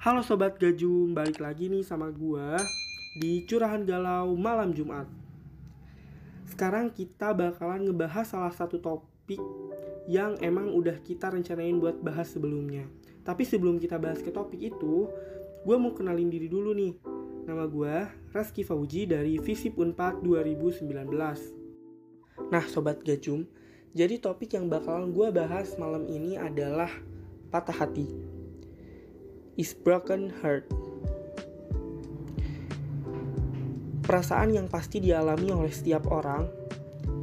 Halo Sobat Gajum, balik lagi nih sama gua di Curahan Galau malam Jumat. Sekarang kita bakalan ngebahas salah satu topik yang emang udah kita rencanain buat bahas sebelumnya. Tapi sebelum kita bahas ke topik itu, gua mau kenalin diri dulu nih. Nama gua Reski Fauji dari Visip Unpad 2019. Nah Sobat Gajum, jadi topik yang bakalan gua bahas malam ini adalah patah hati is broken heart. Perasaan yang pasti dialami oleh setiap orang,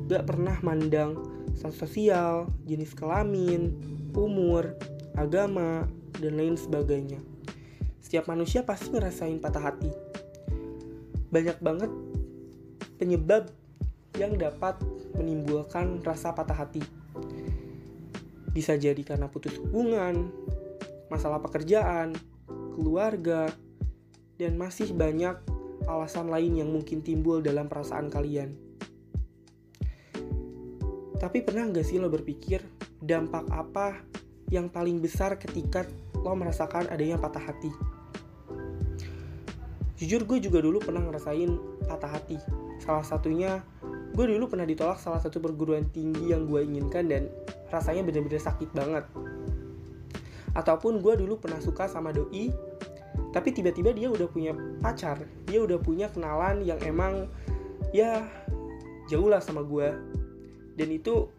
gak pernah mandang status sosial, jenis kelamin, umur, agama, dan lain sebagainya. Setiap manusia pasti ngerasain patah hati. Banyak banget penyebab yang dapat menimbulkan rasa patah hati. Bisa jadi karena putus hubungan, masalah pekerjaan, keluarga, dan masih banyak alasan lain yang mungkin timbul dalam perasaan kalian. Tapi pernah nggak sih lo berpikir dampak apa yang paling besar ketika lo merasakan adanya patah hati? Jujur gue juga dulu pernah ngerasain patah hati. Salah satunya, gue dulu pernah ditolak salah satu perguruan tinggi yang gue inginkan dan rasanya bener-bener sakit banget ataupun gue dulu pernah suka sama doi tapi tiba-tiba dia udah punya pacar. Dia udah punya kenalan yang emang ya jauh lah sama gue dan itu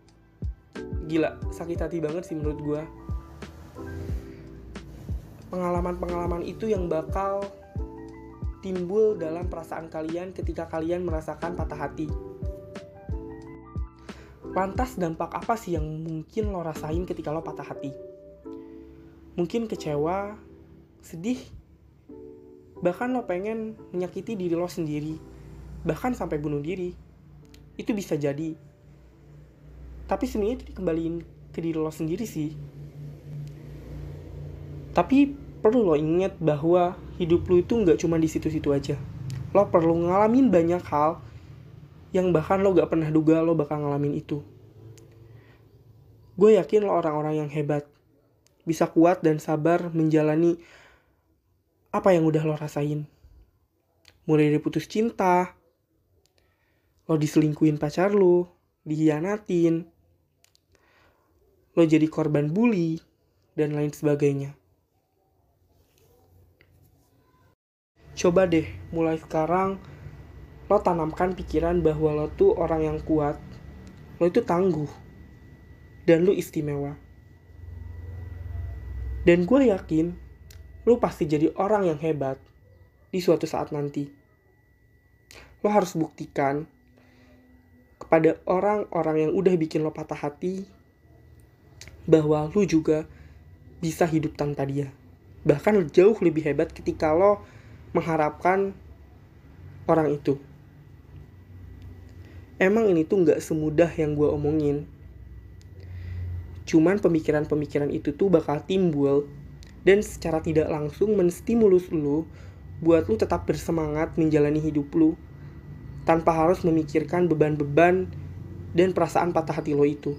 gila sakit hati banget sih menurut gue pengalaman-pengalaman itu yang bakal timbul dalam perasaan kalian ketika kalian merasakan patah hati. Lantas dampak apa sih yang mungkin lo rasain ketika lo patah hati mungkin kecewa, sedih, bahkan lo pengen menyakiti diri lo sendiri, bahkan sampai bunuh diri. Itu bisa jadi. Tapi sebenarnya itu dikembaliin ke diri lo sendiri sih. Tapi perlu lo ingat bahwa hidup lo itu nggak cuma di situ-situ aja. Lo perlu ngalamin banyak hal yang bahkan lo gak pernah duga lo bakal ngalamin itu. Gue yakin lo orang-orang yang hebat bisa kuat dan sabar menjalani apa yang udah lo rasain. Mulai dari putus cinta, lo diselingkuin pacar lo, dihianatin, lo jadi korban bully, dan lain sebagainya. Coba deh, mulai sekarang lo tanamkan pikiran bahwa lo tuh orang yang kuat, lo itu tangguh, dan lo istimewa. Dan gue yakin, lo pasti jadi orang yang hebat di suatu saat nanti. Lo harus buktikan kepada orang-orang yang udah bikin lo patah hati bahwa lo juga bisa hidup tanpa dia. Bahkan jauh lebih hebat ketika lo mengharapkan orang itu. Emang ini tuh nggak semudah yang gue omongin Cuman pemikiran-pemikiran itu tuh bakal timbul dan secara tidak langsung menstimulus lu buat lu tetap bersemangat menjalani hidup lu tanpa harus memikirkan beban-beban dan perasaan patah hati lo itu.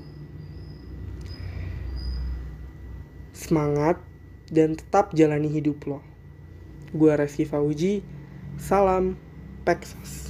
Semangat dan tetap jalani hidup lo. Gua Reski Fauji, salam Texas.